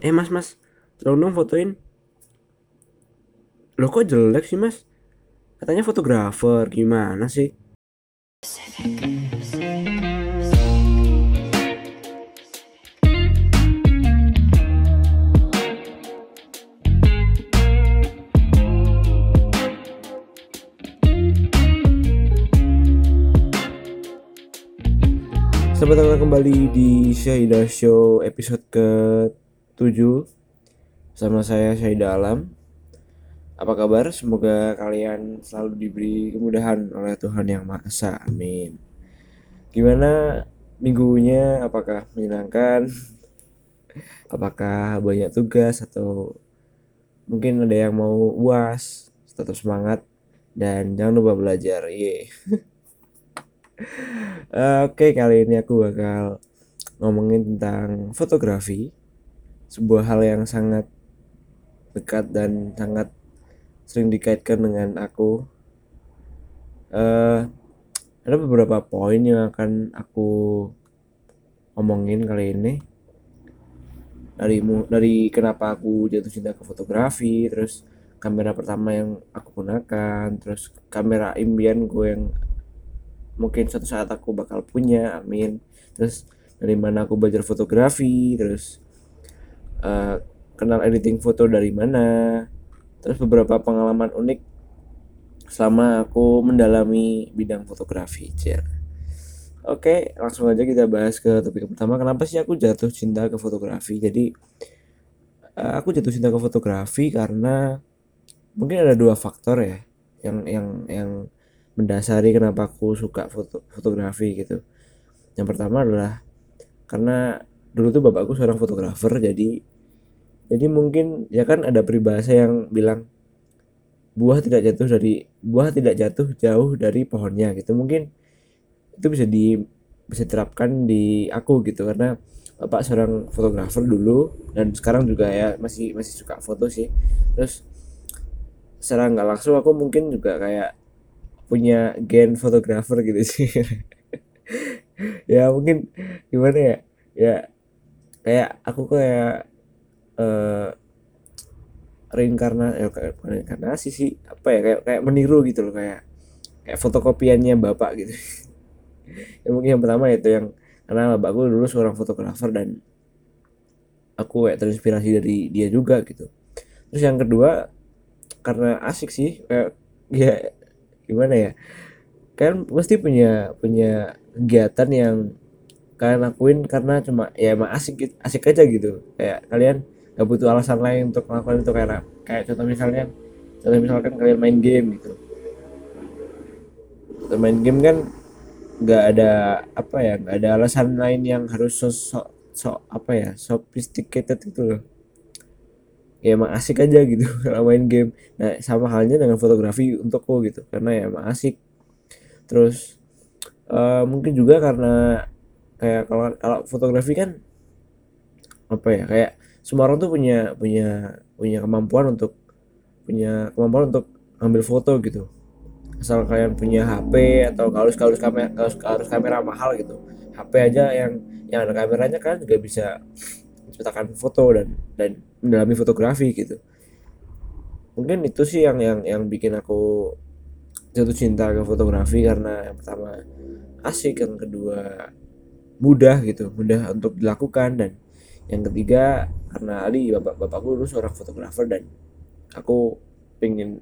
eh mas mas. Tolong dong fotoin. Lo kok jelek sih mas? Katanya fotografer. Gimana sih? Selamat datang kembali di Syahida Show episode ke-7 Sama saya Syahida Alam Apa kabar? Semoga kalian selalu diberi kemudahan oleh Tuhan Yang Maha Esa. Amin. Gimana minggunya? Apakah menyenangkan? Apakah banyak tugas? Atau mungkin ada yang mau uas? Tetap semangat. Dan jangan lupa belajar. Eh, Oke, kali ini aku bakal ngomongin tentang fotografi, sebuah hal yang sangat dekat dan sangat sering dikaitkan dengan aku. Eh, ada beberapa poin yang akan aku omongin kali ini. Dari dari kenapa aku jatuh cinta ke fotografi, terus kamera pertama yang aku gunakan, terus kamera impian gue yang mungkin suatu saat aku bakal punya amin terus dari mana aku belajar fotografi terus eh, kenal editing foto dari mana terus beberapa pengalaman unik selama aku mendalami bidang fotografi Cer. Oke, langsung aja kita bahas ke topik pertama. Kenapa sih aku jatuh cinta ke fotografi? Jadi, eh, aku jatuh cinta ke fotografi karena mungkin ada dua faktor ya yang yang yang mendasari kenapa aku suka foto fotografi gitu. Yang pertama adalah karena dulu tuh bapakku seorang fotografer jadi jadi mungkin ya kan ada peribahasa yang bilang buah tidak jatuh dari buah tidak jatuh jauh dari pohonnya gitu. Mungkin itu bisa di bisa diterapkan di aku gitu karena bapak seorang fotografer dulu dan sekarang juga ya masih masih suka foto sih. Terus secara nggak langsung aku mungkin juga kayak punya gen fotografer gitu sih ya mungkin gimana ya ya kayak aku kayak eh reinkarnasi kayak bukan reinkarnasi sih apa ya kayak kayak meniru gitu loh kayak kayak fotokopiannya bapak gitu. Ya mungkin yang pertama itu yang karena bapakku dulu seorang fotografer dan aku kayak terinspirasi dari dia juga gitu. Terus yang kedua karena asik sih kayak ya gimana ya kalian pasti punya punya kegiatan yang kalian lakuin karena cuma ya emang asik asik aja gitu. Kayak kalian gak butuh alasan lain untuk melakukan itu kayak kayak contoh misalnya contoh misalkan kalian main game gitu. Main game kan nggak ada apa ya nggak ada alasan lain yang harus so, so, so- apa ya sophisticated itu loh. Ya emang asik aja gitu kalau main game. Nah sama halnya dengan fotografi untukku gitu karena ya emang asik. Terus eh, mungkin juga karena kayak kalau kalau fotografi kan apa ya kayak semua orang tuh punya punya punya kemampuan untuk punya kemampuan untuk ambil foto gitu. Asal kalian punya HP atau harus harus kamera harus, harus kamera mahal gitu. HP aja yang yang ada kameranya kan juga bisa menciptakan foto dan dan mendalami fotografi gitu. Mungkin itu sih yang yang yang bikin aku jatuh cinta ke fotografi karena yang pertama asik yang kedua mudah gitu mudah untuk dilakukan dan yang ketiga karena Ali bapak bapakku dulu seorang fotografer dan aku pengen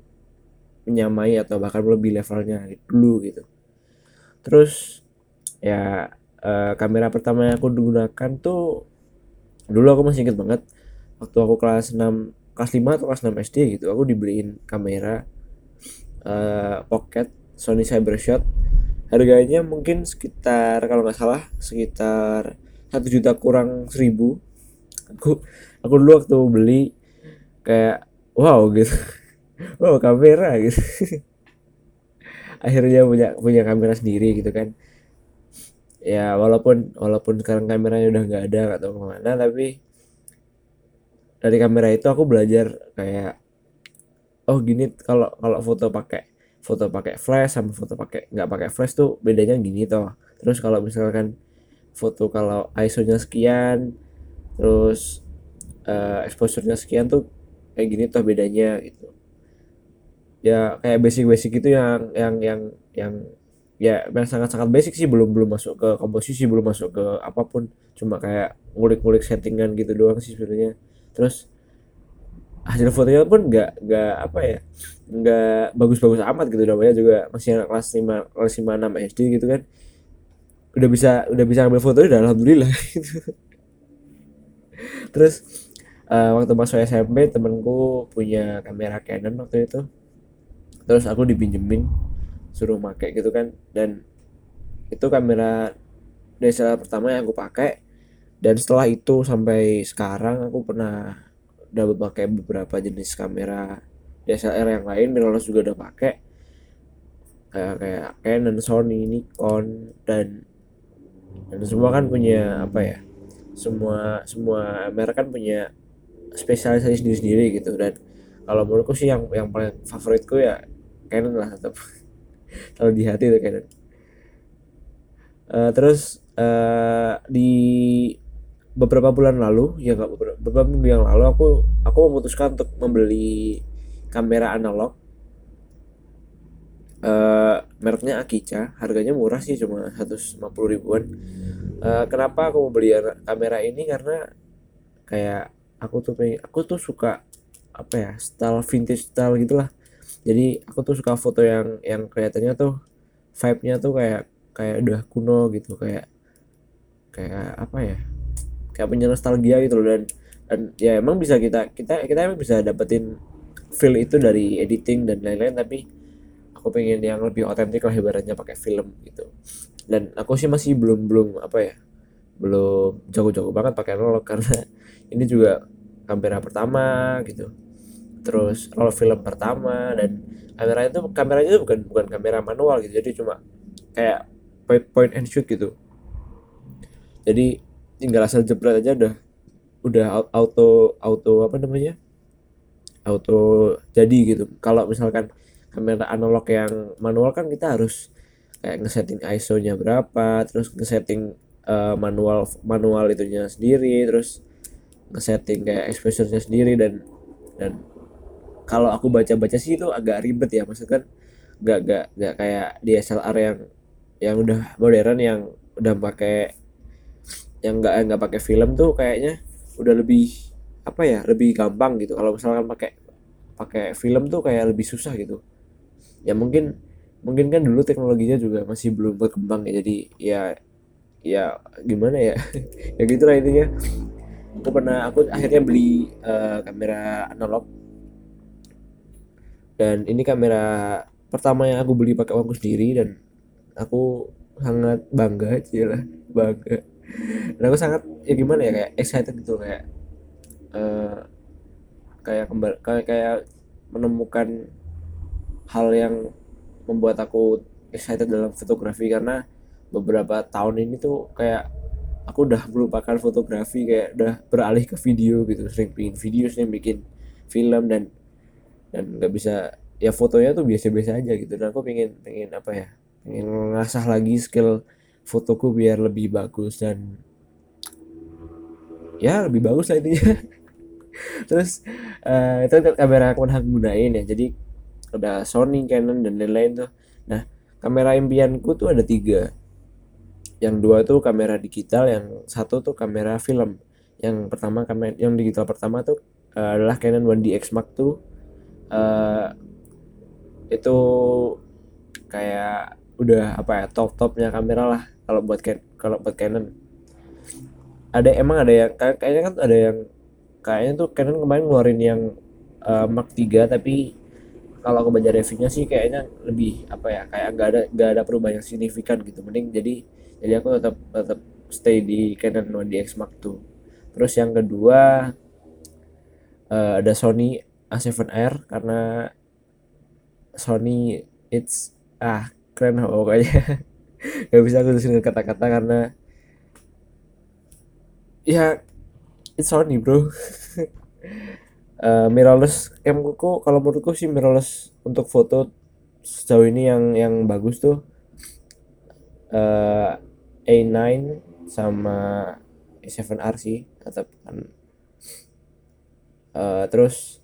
menyamai atau bahkan lebih levelnya dulu gitu. Terus ya eh, kamera pertama yang aku gunakan tuh dulu aku masih inget banget waktu aku kelas 6 kelas 5 atau kelas 6 SD gitu aku dibeliin kamera eh, pocket Sony Cybershot. Harganya mungkin sekitar kalau nggak salah sekitar satu juta kurang seribu aku aku dulu waktu beli kayak wow gitu. Wow kamera gitu. Akhirnya punya punya kamera sendiri gitu kan. Ya walaupun walaupun sekarang kameranya udah nggak ada tahu ke mana tapi dari kamera itu aku belajar kayak oh gini kalau kalau foto pakai foto pakai flash sama foto pakai nggak pakai flash tuh bedanya gini toh. Terus kalau misalkan foto kalau ISO nya sekian terus uh, exposure-nya sekian tuh kayak gini tuh bedanya gitu. Ya kayak basic-basic itu yang yang yang yang ya sangat-sangat basic sih belum belum masuk ke komposisi belum masuk ke apa pun. Cuma kayak ngulik-ngulik settingan gitu doang sih sebenarnya. Terus hasil fotonya pun nggak nggak apa ya nggak bagus-bagus amat gitu. Namanya juga masih anak kelas lima kelas lima enam SD gitu kan. Udah bisa udah bisa ambil foto udah alhamdulillah gitu. Terus uh, waktu masuk SMP temenku punya kamera Canon waktu itu. Terus aku dipinjemin suruh pakai gitu kan. Dan itu kamera DSLR pertama yang aku pakai dan setelah itu sampai sekarang aku pernah udah pakai beberapa jenis kamera DSLR yang lain mirrorless juga udah pakai kayak kayak Canon, Sony, Nikon dan dan semua kan punya apa ya semua semua merek kan punya spesialisasi sendiri sendiri gitu. Dan kalau menurutku sih yang yang paling favoritku ya Canon lah tetap kalau di hati itu Canon. Uh, terus uh, di beberapa bulan lalu ya nggak beberapa, beberapa minggu yang lalu aku aku memutuskan untuk membeli kamera analog. Uh, mereknya Akica harganya murah sih cuma 150 ribuan uh, kenapa aku mau beli kamera ini? Karena kayak aku tuh pengen aku tuh suka apa ya style vintage style gitulah. Jadi aku tuh suka foto yang yang kelihatannya tuh vibe-nya tuh kayak kayak udah kuno gitu. Kayak kayak apa ya kayak punya nostalgia gitu loh. Dan dan ya emang bisa kita kita kita emang bisa dapetin feel itu dari editing dan lain-lain. Tapi aku pengen yang lebih otentik lah ibaratnya pakai film gitu dan aku sih masih belum belum apa ya belum jago-jago banget pakai analog karena ini juga kamera pertama gitu. Terus roll film pertama dan kamera itu kameranya itu bukan bukan kamera manual gitu jadi cuma kayak point point and shoot gitu. Jadi tinggal asal jebret aja udah udah auto auto apa namanya auto jadi gitu. Kalau misalkan kamera analog yang manual kan kita harus kayak ngesetting ISO-nya berapa terus ngesetting uh, manual manual itunya sendiri terus ngesetting kayak exposure-nya sendiri dan dan kalau aku baca-baca sih itu agak ribet ya maksudnya kan nggak nggak nggak kayak DSLR yang yang udah modern yang udah pakai yang nggak nggak pakai film tuh kayaknya udah lebih apa ya lebih gampang gitu. Kalau misalkan pakai pakai film tuh kayak lebih susah gitu. Ya mungkin mungkin kan dulu teknologinya juga masih belum berkembang ya jadi ya ya gimana ya? Ya gitu lah intinya. Aku pernah aku akhirnya beli uh, kamera analog. Dan ini kamera pertama yang aku beli pakai uangku sendiri dan aku sangat bangga sih lah bangga. Dan aku sangat ya gimana ya kayak excited gitu kayak uh, kayak kembali kayak kayak menemukan hal yang membuat aku excited dalam fotografi karena beberapa tahun ini tuh kayak aku udah melupakan fotografi kayak udah beralih ke video gitu. Sering bikin video sering bikin film dan dan nggak bisa ya fotonya tuh biasa-biasa aja gitu. Dan aku pengen pengen apa ya pengen ngasah lagi skill fotoku biar lebih bagus dan ya lebih bagus lah intinya. Terus uh, itu kan kamera aku pernah gunain ya. Jadi ada Sony Canon dan lain-lain tuh. Nah kamera impianku tuh ada tiga. Yang dua tuh kamera digital yang satu tuh kamera film. Yang pertama kamera yang digital pertama tuh uh, adalah Canon 1DX Mark II uh, itu kayak udah apa ya top topnya kamera lah kalau buat kalau buat Canon. Ada emang ada yang kayaknya kan ada yang kayaknya tuh Canon kemarin ngeluarin yang uh, Mark 3 tapi kalau aku baca reviewnya sih kayaknya lebih apa ya kayak gak ada gak ada perubahan yang signifikan gitu. Mending jadi jadi aku tetap tetap stay di Canon 1DX Mark II terus yang kedua uh, ada Sony A7R karena Sony it's ah keren pokoknya. Gak bisa aku tulisin kata-kata karena ya it's Sony bro uh, mirrorless camku kalau menurutku sih mirrorless untuk foto sejauh ini yang yang bagus tuh uh, A9 sama A7R sih tetap kan. Uh, terus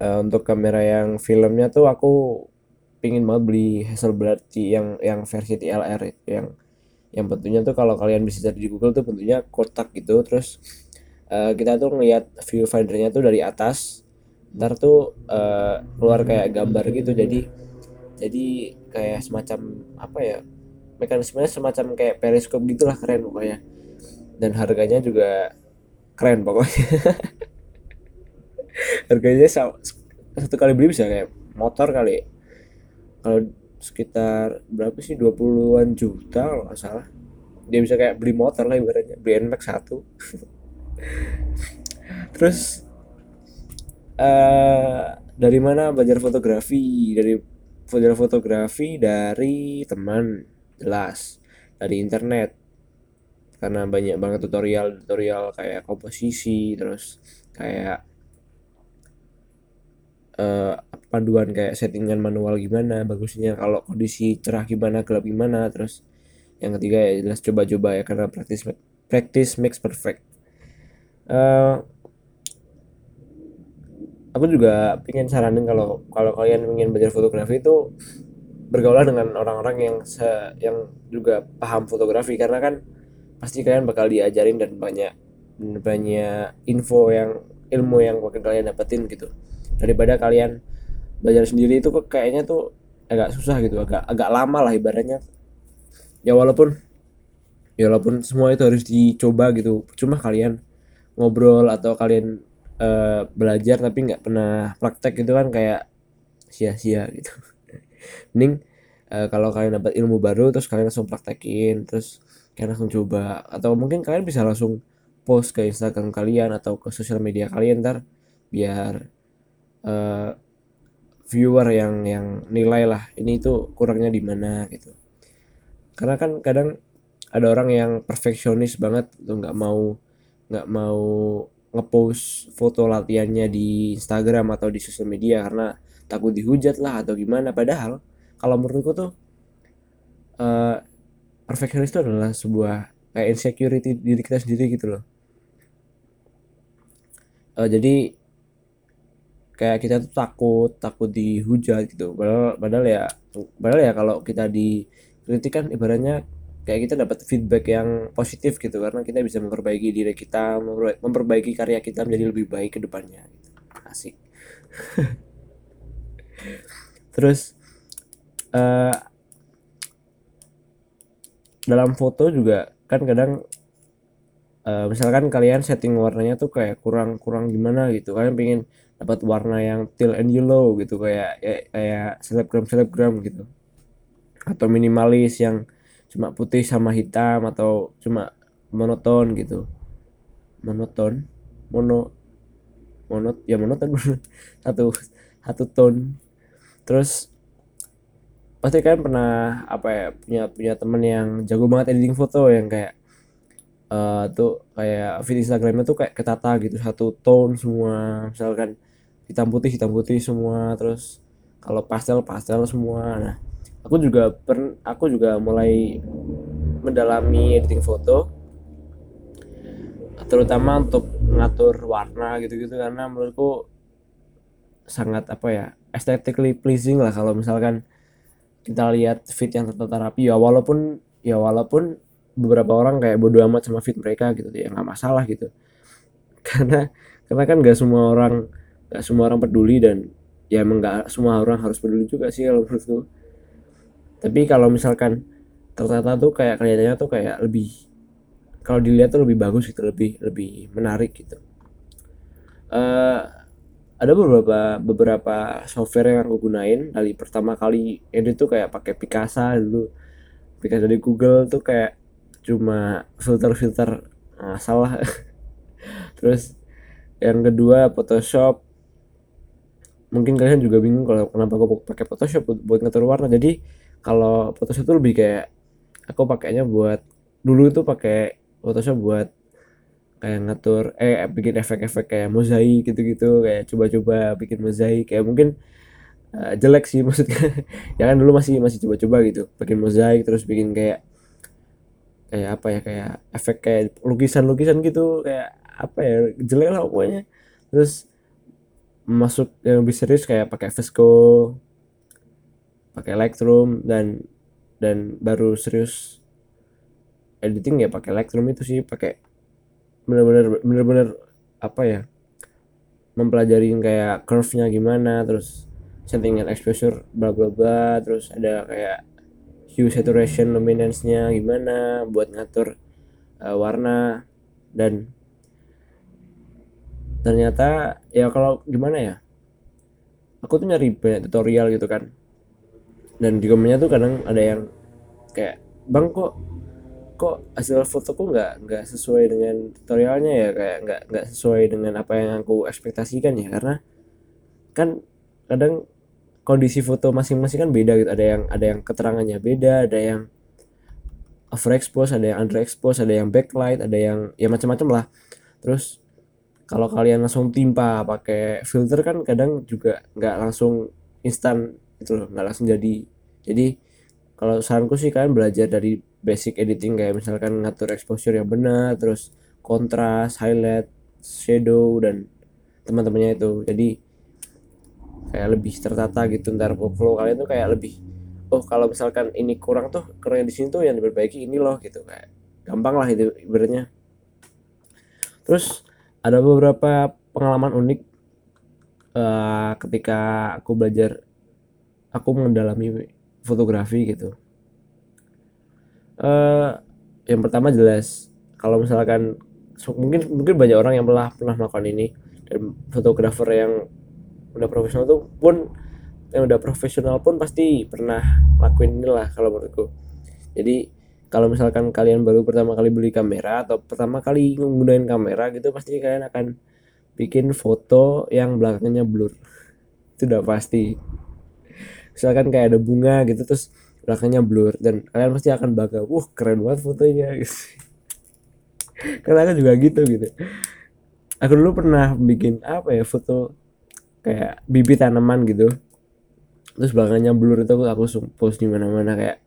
uh, untuk kamera yang filmnya tuh aku pingin banget beli Hasselblad yang yang versi TLR yang yang bentuknya tuh kalau kalian bisa cari di Google tuh bentuknya kotak gitu terus uh, kita tuh ngeliat viewfindernya tuh dari atas. Ntar tuh uh, keluar kayak gambar gitu. Jadi jadi kayak semacam apa ya mekanismenya semacam kayak periskop gitulah keren pokoknya. Dan harganya juga keren pokoknya. Harganya satu kali beli bisa kayak motor kali. Kalau sekitar berapa sih? 20-an juta kalau nggak salah. Dia bisa kayak beli motor lah ibaratnya. Beli NMAX satu terus uh, dari mana belajar fotografi? Dari belajar fotografi dari teman jelas. Dari internet. Karena banyak banget tutorial tutorial kayak komposisi terus kayak uh, panduan kayak settingan manual gimana bagusnya kalau kondisi cerah gimana gelap gimana terus yang ketiga ya jelas coba-coba ya karena praktis practice makes perfect uh, aku juga pengen saranin kalau kalau kalian ingin belajar fotografi itu bergaul dengan orang-orang yang se yang juga paham fotografi. Karena kan pasti kalian bakal diajarin dan banyak banyak info yang ilmu yang bakal kalian dapetin gitu. Daripada kalian belajar sendiri itu kok kayaknya tuh agak susah gitu agak agak lama lah ibaratnya. Ya walaupun ya walaupun semua itu harus dicoba gitu. Cuma kalian ngobrol atau kalian uh, belajar tapi nggak pernah praktek gitu kan kayak sia-sia gitu. Mending uh, kalau kalian dapat ilmu baru terus kalian langsung praktekin terus kalian langsung coba. Atau mungkin kalian bisa langsung post ke Instagram kalian atau ke sosial media kalian ntar biar uh, viewer yang yang nilai lah ini tuh kurangnya di mana gitu. Karena kan kadang ada orang yang perfeksionis banget tuh nggak mau nggak mau ngepost foto latihannya di Instagram atau di sosial media karena takut dihujat lah atau gimana. Padahal kalau menurutku tuh uh, perfectionist itu adalah sebuah kayak insecurity diri kita sendiri gitu loh. Uh, jadi kayak kita tuh takut takut dihujat gitu. Padahal padahal ya padahal ya kalau kita dikritik kan ibaratnya kayak kita dapat feedback yang positif gitu karena kita bisa memperbaiki diri kita memperbaiki karya kita menjadi lebih baik ke depannya. Asik. Terus uh, dalam foto juga kan kadang uh, misalkan kalian setting warnanya tuh kayak kurang kurang gimana gitu. Kalian pengen dapat warna yang teal and yellow gitu kayak kayak, kayak selebgram selebgram gitu. Atau minimalis yang cuma putih sama hitam atau cuma monoton gitu. Monoton? Mono monot ya monoton. Satu satu ton. Terus pasti kan pernah apa ya punya punya temen yang jago banget editing foto yang kayak uh, tuh kayak feed Instagramnya tuh kayak ketata gitu. Satu tone semua. Misalkan hitam putih hitam putih semua. Terus kalau pastel pastel semua. Nah aku juga per aku juga mulai mendalami editing foto terutama untuk mengatur warna gitu-gitu karena menurutku sangat apa ya aesthetically pleasing lah kalau misalkan kita lihat fit yang tertata rapi. Ya walaupun ya walaupun beberapa orang kayak bodo amat sama fit mereka gitu ya nggak masalah gitu. Karena karena kan gak semua orang gak semua orang peduli dan ya emang gak semua orang harus peduli juga sih kalau menurutku tapi kalau misalkan tertata tuh kayak kelihatannya tuh kayak lebih kalau dilihat tuh lebih bagus gitu lebih lebih menarik gitu. Uh, ada beberapa beberapa software yang aku gunain. Dari pertama kali edit tuh kayak pakai Picasa dulu. Picasa dari Google tuh kayak cuma filter-filter nah, salah terus yang kedua Photoshop. Mungkin kalian juga bingung kalau kenapa aku pakai Photoshop buat ngatur warna. Jadi kalau Photoshop tuh lebih kayak aku pakainya buat dulu itu pakai Photoshop buat kayak ngatur eh bikin efek-efek kayak mozaik gitu-gitu kayak coba-coba bikin mozaik kayak mungkin uh, jelek sih maksudnya. Ya kan dulu masih masih coba-coba gitu bikin mozaik terus bikin kayak kayak apa ya kayak efek kayak lukisan-lukisan gitu kayak apa ya jelek lah pokoknya. Terus masuk yang lebih serius kayak pakai Vesco pakai Lightroom dan dan baru serius editing ya pakai Lightroom itu sih pakai bener-bener bener-bener apa ya mempelajari kayak curve-nya gimana terus settingan exposure bla bla bla terus ada kayak hue saturation luminance-nya gimana buat ngatur uh, warna dan ternyata ya kalau gimana ya aku tuh nyari banyak tutorial gitu kan dan di komennya tuh kadang ada yang kayak bang kok kok hasil fotoku nggak nggak sesuai dengan tutorialnya ya? Kayak nggak nggak sesuai dengan apa yang aku ekspektasikan ya? Karena kan kadang kondisi foto masing-masing kan beda gitu. Ada yang ada yang keterangannya beda ada yang overexpose ada yang underexpose ada yang backlight ada yang ya macam-macam lah. Terus kalau kalian langsung timpa pakai filter kan kadang juga nggak langsung instan itu loh nggak langsung jadi. Jadi kalau saranku sih kalian belajar dari basic editing kayak misalkan ngatur exposure yang benar terus kontras highlight shadow dan teman-temannya itu. Jadi kayak lebih tertata gitu ntar workflow kalian tuh kayak lebih oh kalau misalkan ini kurang tuh kurang di sini tuh yang diperbaiki ini loh gitu. Kayak gampang lah itu ibaratnya. Terus ada beberapa pengalaman unik uh, ketika aku belajar aku mendalami fotografi gitu. Uh, yang pertama jelas kalau misalkan mungkin mungkin banyak orang yang pernah pernah melakukan ini. Dan fotografer yang udah profesional tuh pun yang udah profesional pun pasti pernah lakuin inilah kalau menurutku. Jadi kalau misalkan kalian baru pertama kali beli kamera atau pertama kali menggunakan kamera gitu pasti kalian akan bikin foto yang belakangnya blur. Itu udah pasti misalkan kayak ada bunga gitu terus belakangnya blur dan kalian pasti akan bangga wah keren banget fotonya. Gitu karena aku juga gitu gitu. Aku dulu pernah bikin apa ya foto kayak bibit tanaman gitu. Terus belakangnya blur itu aku, aku post di mana-mana kayak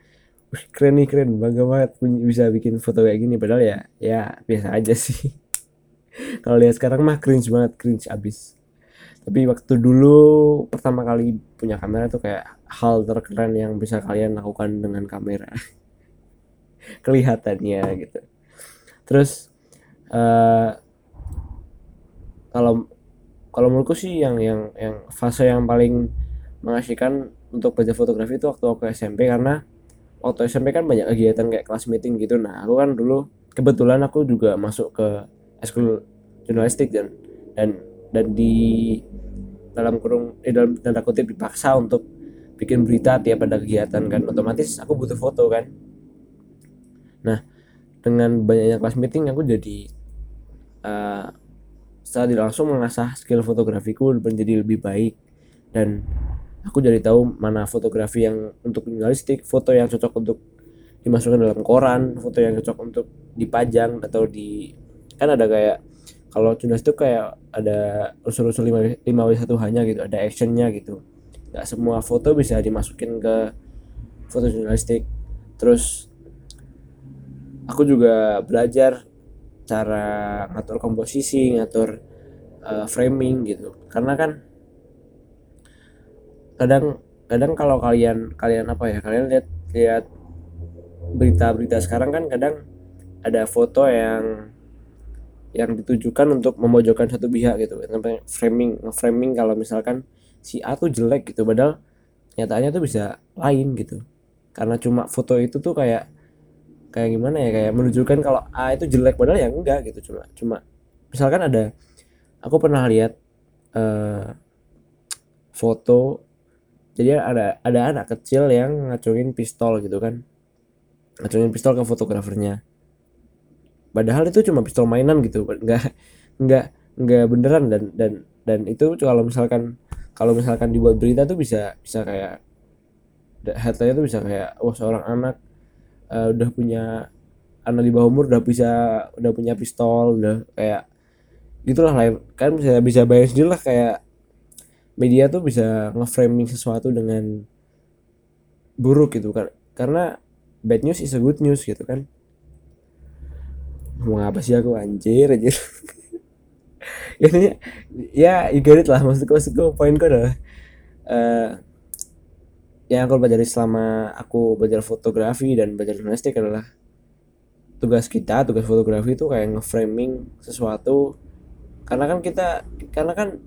Wih, keren nih keren bangga banget bisa bikin foto kayak gini. Padahal ya ya biasa aja sih. Kalau lihat sekarang mah cringe banget cringe abis tapi waktu dulu pertama kali punya kamera tuh kayak hal terkeren yang bisa kalian lakukan dengan kamera. Kelihatannya gitu. Terus uh, kalau kalau menurutku sih yang yang yang fase yang paling mengasihkan untuk belajar fotografi itu waktu aku SMP karena waktu SMP kan banyak kegiatan kayak kelas meeting gitu. Nah aku kan dulu kebetulan aku juga masuk ke school jurnalistik dan dan dan di dalam kurung eh, dalam tanda kutip dipaksa untuk bikin berita tiap ada kegiatan kan. Otomatis aku butuh foto kan. Nah dengan banyaknya kelas meeting aku jadi uh, setelah langsung mengasah skill fotografiku menjadi lebih baik. Dan aku jadi tahu mana fotografi yang untuk jurnalistik foto yang cocok untuk dimasukkan dalam koran foto yang cocok untuk dipajang atau di kan ada kayak kalau jurnalistik kayak ada unsur-unsur 5 w satu hanya gitu ada actionnya gitu. Nggak semua foto bisa dimasukin ke foto jurnalistik. Terus aku juga belajar cara ngatur komposisi ngatur uh, framing gitu. Karena kan kadang kadang kalau kalian kalian apa ya kalian lihat lihat berita-berita sekarang kan kadang ada foto yang yang ditujukan untuk memojokkan satu pihak gitu. Sampai framing framing kalau misalkan si A tuh jelek gitu padahal nyatanya tuh bisa lain gitu. Karena cuma foto itu tuh kayak kayak gimana ya kayak menunjukkan kalau A itu jelek padahal ya enggak gitu. Cuma cuma misalkan ada aku pernah lihat uh, foto jadi ada ada anak kecil yang ngacungin pistol gitu kan. Ngacungin pistol ke fotografernya padahal itu cuma pistol mainan gitu nggak nggak nggak beneran dan dan dan itu kalau misalkan kalau misalkan dibuat berita tuh bisa bisa kayak headline tuh bisa kayak wah seorang anak uh, udah punya anak di bawah umur udah bisa udah punya pistol udah kayak gitulah lain kan bisa bisa bayar sendiri lah kayak media tuh bisa ngeframing sesuatu dengan buruk gitu kan. Karena bad news is a good news gitu kan mau apa sih aku anjir anjir. Ini ya you get it lah maksudku maksudku poinku adalah uh, yang aku pelajari selama aku belajar fotografi dan belajar jurnalistik adalah tugas kita tugas fotografi itu kayak ngeframing sesuatu. Karena kan kita karena kan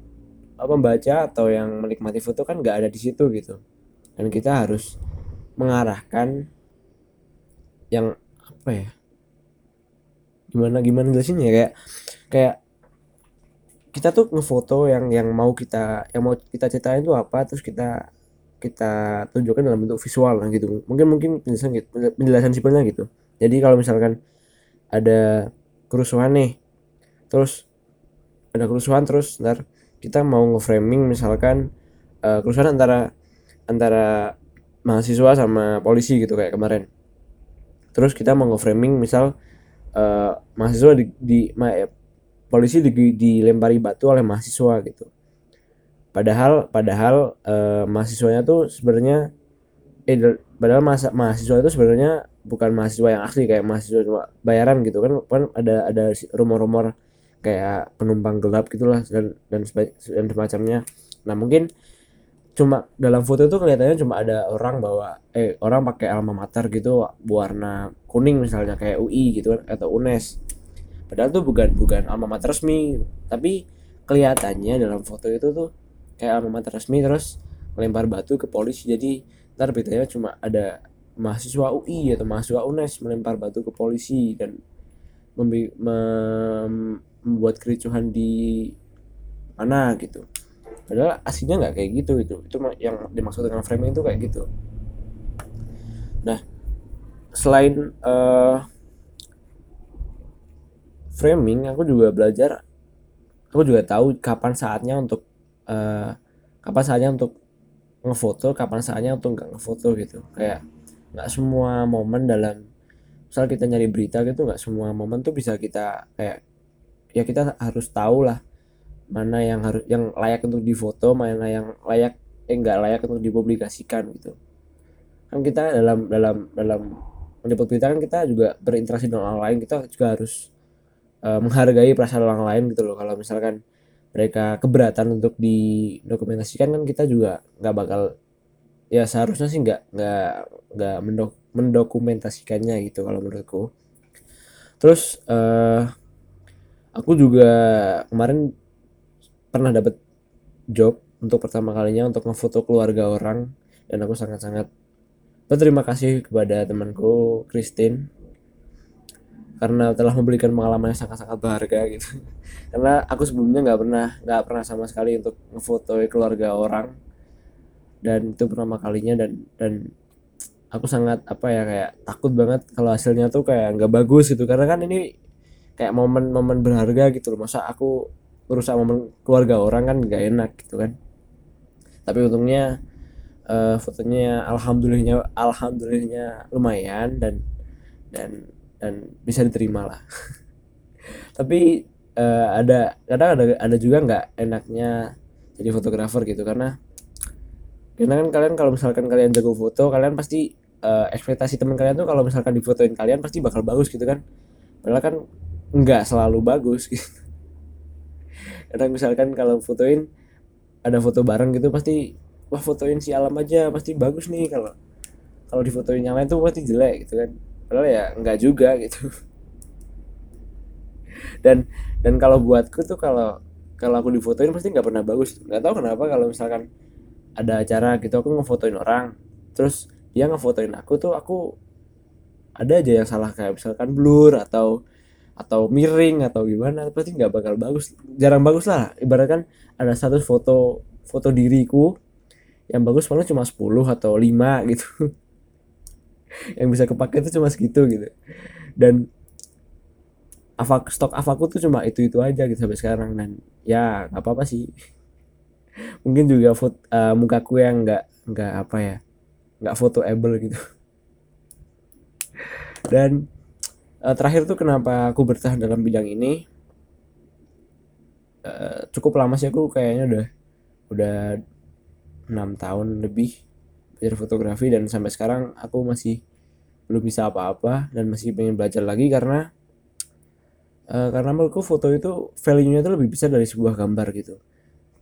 pembaca atau yang menikmati foto kan nggak ada di situ gitu. Dan kita harus mengarahkan yang apa ya gimana gimana jelasinnya kayak kayak kita tuh ngefoto yang yang mau kita yang mau kita ceritain itu apa terus kita kita tunjukkan dalam bentuk visual lah gitu. Mungkin mungkin penjelasan gitu penjelasan simpelnya gitu. Jadi kalau misalkan ada kerusuhan nih terus ada kerusuhan terus ntar kita mau ngeframing misalkan uh, kerusuhan antara antara mahasiswa sama polisi gitu kayak kemarin. Terus kita mau ngeframing misal uh, mahasiswa di, di ma, ya, polisi di, dilempari batu oleh mahasiswa gitu. Padahal padahal uh, mahasiswanya tuh sebenarnya eh padahal masa mahasiswa itu sebenarnya bukan mahasiswa yang asli kayak mahasiswa cuma bayaran gitu kan. Kan ada ada rumor-rumor kayak penumpang gelap gitulah dan dan dan semacamnya. Nah mungkin cuma dalam foto itu kelihatannya cuma ada orang bawa eh orang pakai alma mater gitu warna kuning misalnya kayak UI gitu kan atau UNES. Padahal tuh bukan bukan alma mater resmi. Tapi kelihatannya dalam foto itu tuh kayak alma mater resmi terus melempar batu ke polisi. Jadi ntar beritanya cuma ada mahasiswa UI atau mahasiswa UNES melempar batu ke polisi dan mem membuat kericuhan di mana gitu padahal aslinya nggak kayak gitu itu itu yang dimaksud dengan framing itu kayak gitu. Nah selain uh, framing aku juga belajar aku juga tahu kapan saatnya untuk uh, kapan saatnya untuk ngefoto kapan saatnya untuk nggak ngefoto gitu. Kayak nggak semua momen dalam misal kita nyari berita gitu nggak semua momen tuh bisa kita kayak ya kita harus tahu lah mana yang harus yang layak untuk difoto mana yang layak eh nggak layak untuk dipublikasikan gitu. Kan kita dalam dalam dalam meliput berita kan kita juga berinteraksi dengan orang lain kita juga harus uh, menghargai perasaan orang lain gitu loh. Kalau misalkan mereka keberatan untuk didokumentasikan kan kita juga nggak bakal ya seharusnya sih nggak nggak nggak mendok mendokumentasikannya gitu kalau menurutku. Terus uh, aku juga kemarin pernah dapat job untuk pertama kalinya untuk ngefoto keluarga orang dan aku sangat-sangat berterima kasih kepada temanku Christine karena telah memberikan pengalaman yang sangat-sangat berharga gitu. Karena aku sebelumnya nggak pernah nggak pernah sama sekali untuk ngefoto keluarga orang dan itu pertama kalinya dan dan aku sangat apa ya kayak takut banget kalau hasilnya tuh kayak nggak bagus gitu. Karena kan ini kayak momen-momen berharga gitu loh. Masa aku merusak momen keluarga orang kan nggak enak gitu kan. Tapi untungnya uh, fotonya alhamdulillahnya alhamdulillahnya lumayan dan dan dan bisa diterima lah. Tapi uh, ada kadang ada ada juga nggak enaknya jadi fotografer gitu karena karena kan kalian kalau misalkan kalian jago foto kalian pasti uh, ekspektasi teman kalian tuh kalau misalkan difotoin kalian pasti bakal bagus gitu kan. Padahal kan nggak selalu bagus gitu karena misalkan kalau fotoin ada foto bareng gitu pasti wah fotoin si alam aja pasti bagus nih kalau kalau difotoin yang lain tuh pasti jelek gitu kan. Padahal ya nggak juga gitu. Dan dan kalau buatku tuh kalau kalau aku difotoin pasti nggak pernah bagus. Nggak tahu kenapa kalau misalkan ada acara gitu aku ngefotoin orang terus dia ngefotoin aku tuh aku ada aja yang salah kayak misalkan blur atau atau miring atau gimana pasti nggak bakal bagus. Jarang bagus lah ibaratkan ada satu foto foto diriku yang bagus paling cuma 10 atau 5 gitu. Yang bisa kepake itu cuma segitu gitu. Dan avak stok avaku tuh cuma itu itu aja gitu sampai sekarang dan ya nggak apa apa sih. Mungkin juga foto uh, mukaku yang nggak nggak apa ya nggak fotoable gitu. Dan uh, terakhir tuh kenapa aku bertahan dalam bidang ini? Uh, cukup lama sih aku kayaknya udah udah enam tahun lebih belajar fotografi dan sampai sekarang aku masih belum bisa apa-apa dan masih pengen belajar lagi karena uh, karena menurutku foto itu value-nya itu lebih besar dari sebuah gambar gitu.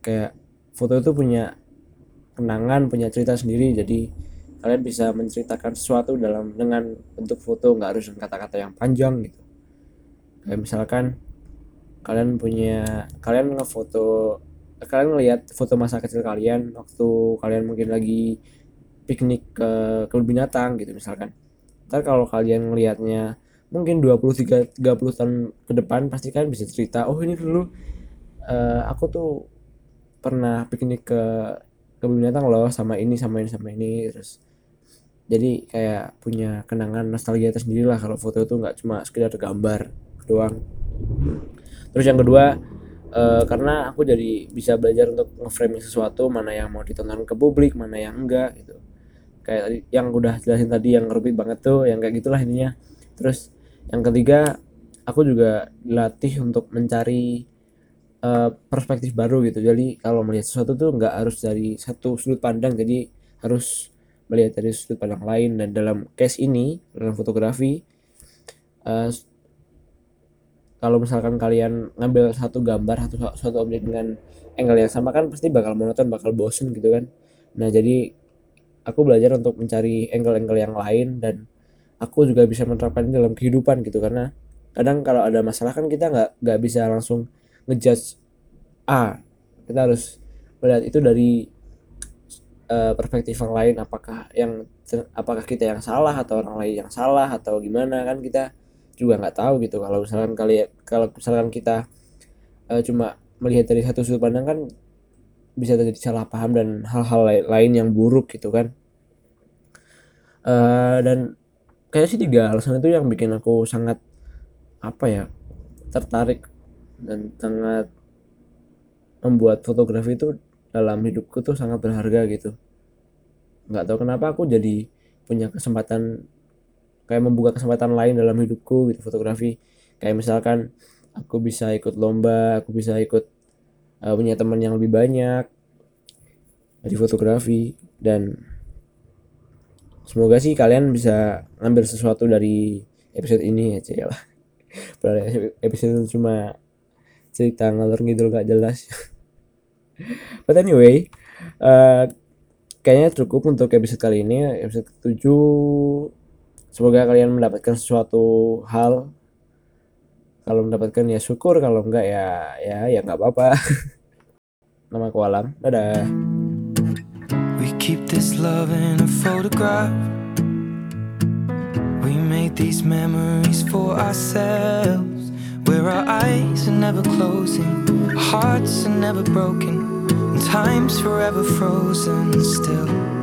Kayak foto itu punya kenangan punya cerita sendiri jadi kalian bisa menceritakan sesuatu dalam dengan bentuk foto nggak harus kata-kata yang panjang gitu. Kayak misalkan kalian punya kalian ngefoto kalian ngelihat foto masa kecil kalian waktu kalian mungkin lagi piknik ke kebun binatang gitu misalkan. Ntar kalau kalian ngelihatnya mungkin 20 30 tahun ke depan pasti kalian bisa cerita oh ini dulu uh, aku tuh pernah piknik ke kebun binatang loh sama ini sama ini sama ini terus jadi kayak punya kenangan nostalgia tersendiri lah kalau foto itu nggak cuma sekedar gambar doang. Terus yang kedua uh, karena aku jadi bisa belajar untuk ngeframing sesuatu mana yang mau ditonton ke publik mana yang enggak gitu. Kayak yang udah jelasin tadi yang rubit banget tuh yang kayak gitulah ininya terus yang ketiga aku juga dilatih untuk mencari uh, perspektif baru gitu. Jadi kalau melihat sesuatu tuh nggak harus dari satu sudut pandang jadi harus melihat dari sudut pandang lain dan dalam case ini dalam fotografi uh, kalau misalkan kalian ngambil satu gambar satu satu objek dengan angle yang sama kan pasti bakal monoton bakal bosen gitu kan. Nah jadi aku belajar untuk mencari angle-angle yang lain dan aku juga bisa menerapkan dalam kehidupan gitu. Karena kadang kalau ada masalah kan kita nggak nggak bisa langsung ngejudge A kita harus melihat itu dari uh, perspektif yang lain apakah yang apakah kita yang salah atau orang lain yang salah atau gimana kan kita juga nggak tahu gitu. Kalau misalkan kali kalau misalkan kita uh, cuma melihat dari satu sudut pandang kan bisa terjadi salah paham dan hal-hal lain yang buruk gitu kan. Uh, dan kayak sih tiga alasan itu yang bikin aku sangat apa ya tertarik dan sangat membuat fotografi itu dalam hidupku tuh sangat berharga gitu. Nggak tahu kenapa aku jadi punya kesempatan kayak membuka kesempatan lain dalam hidupku gitu fotografi. Kayak misalkan aku bisa ikut lomba aku bisa ikut uh, punya teman yang lebih banyak di fotografi. Dan semoga sih kalian bisa ngambil sesuatu dari episode ini ya lah episode cuma cerita ngalor ngidul gak jelas but anyway uh, kayaknya cukup untuk episode kali ini episode 7 semoga kalian mendapatkan sesuatu hal. Kalau mendapatkan ya syukur kalau enggak ya ya ya nggak apa-apa. Nama aku Alam. Dadah. We keep this love in a photograph. We made these memories for ourselves. Where our eyes are never closing Hearts are never broken time's forever frozen still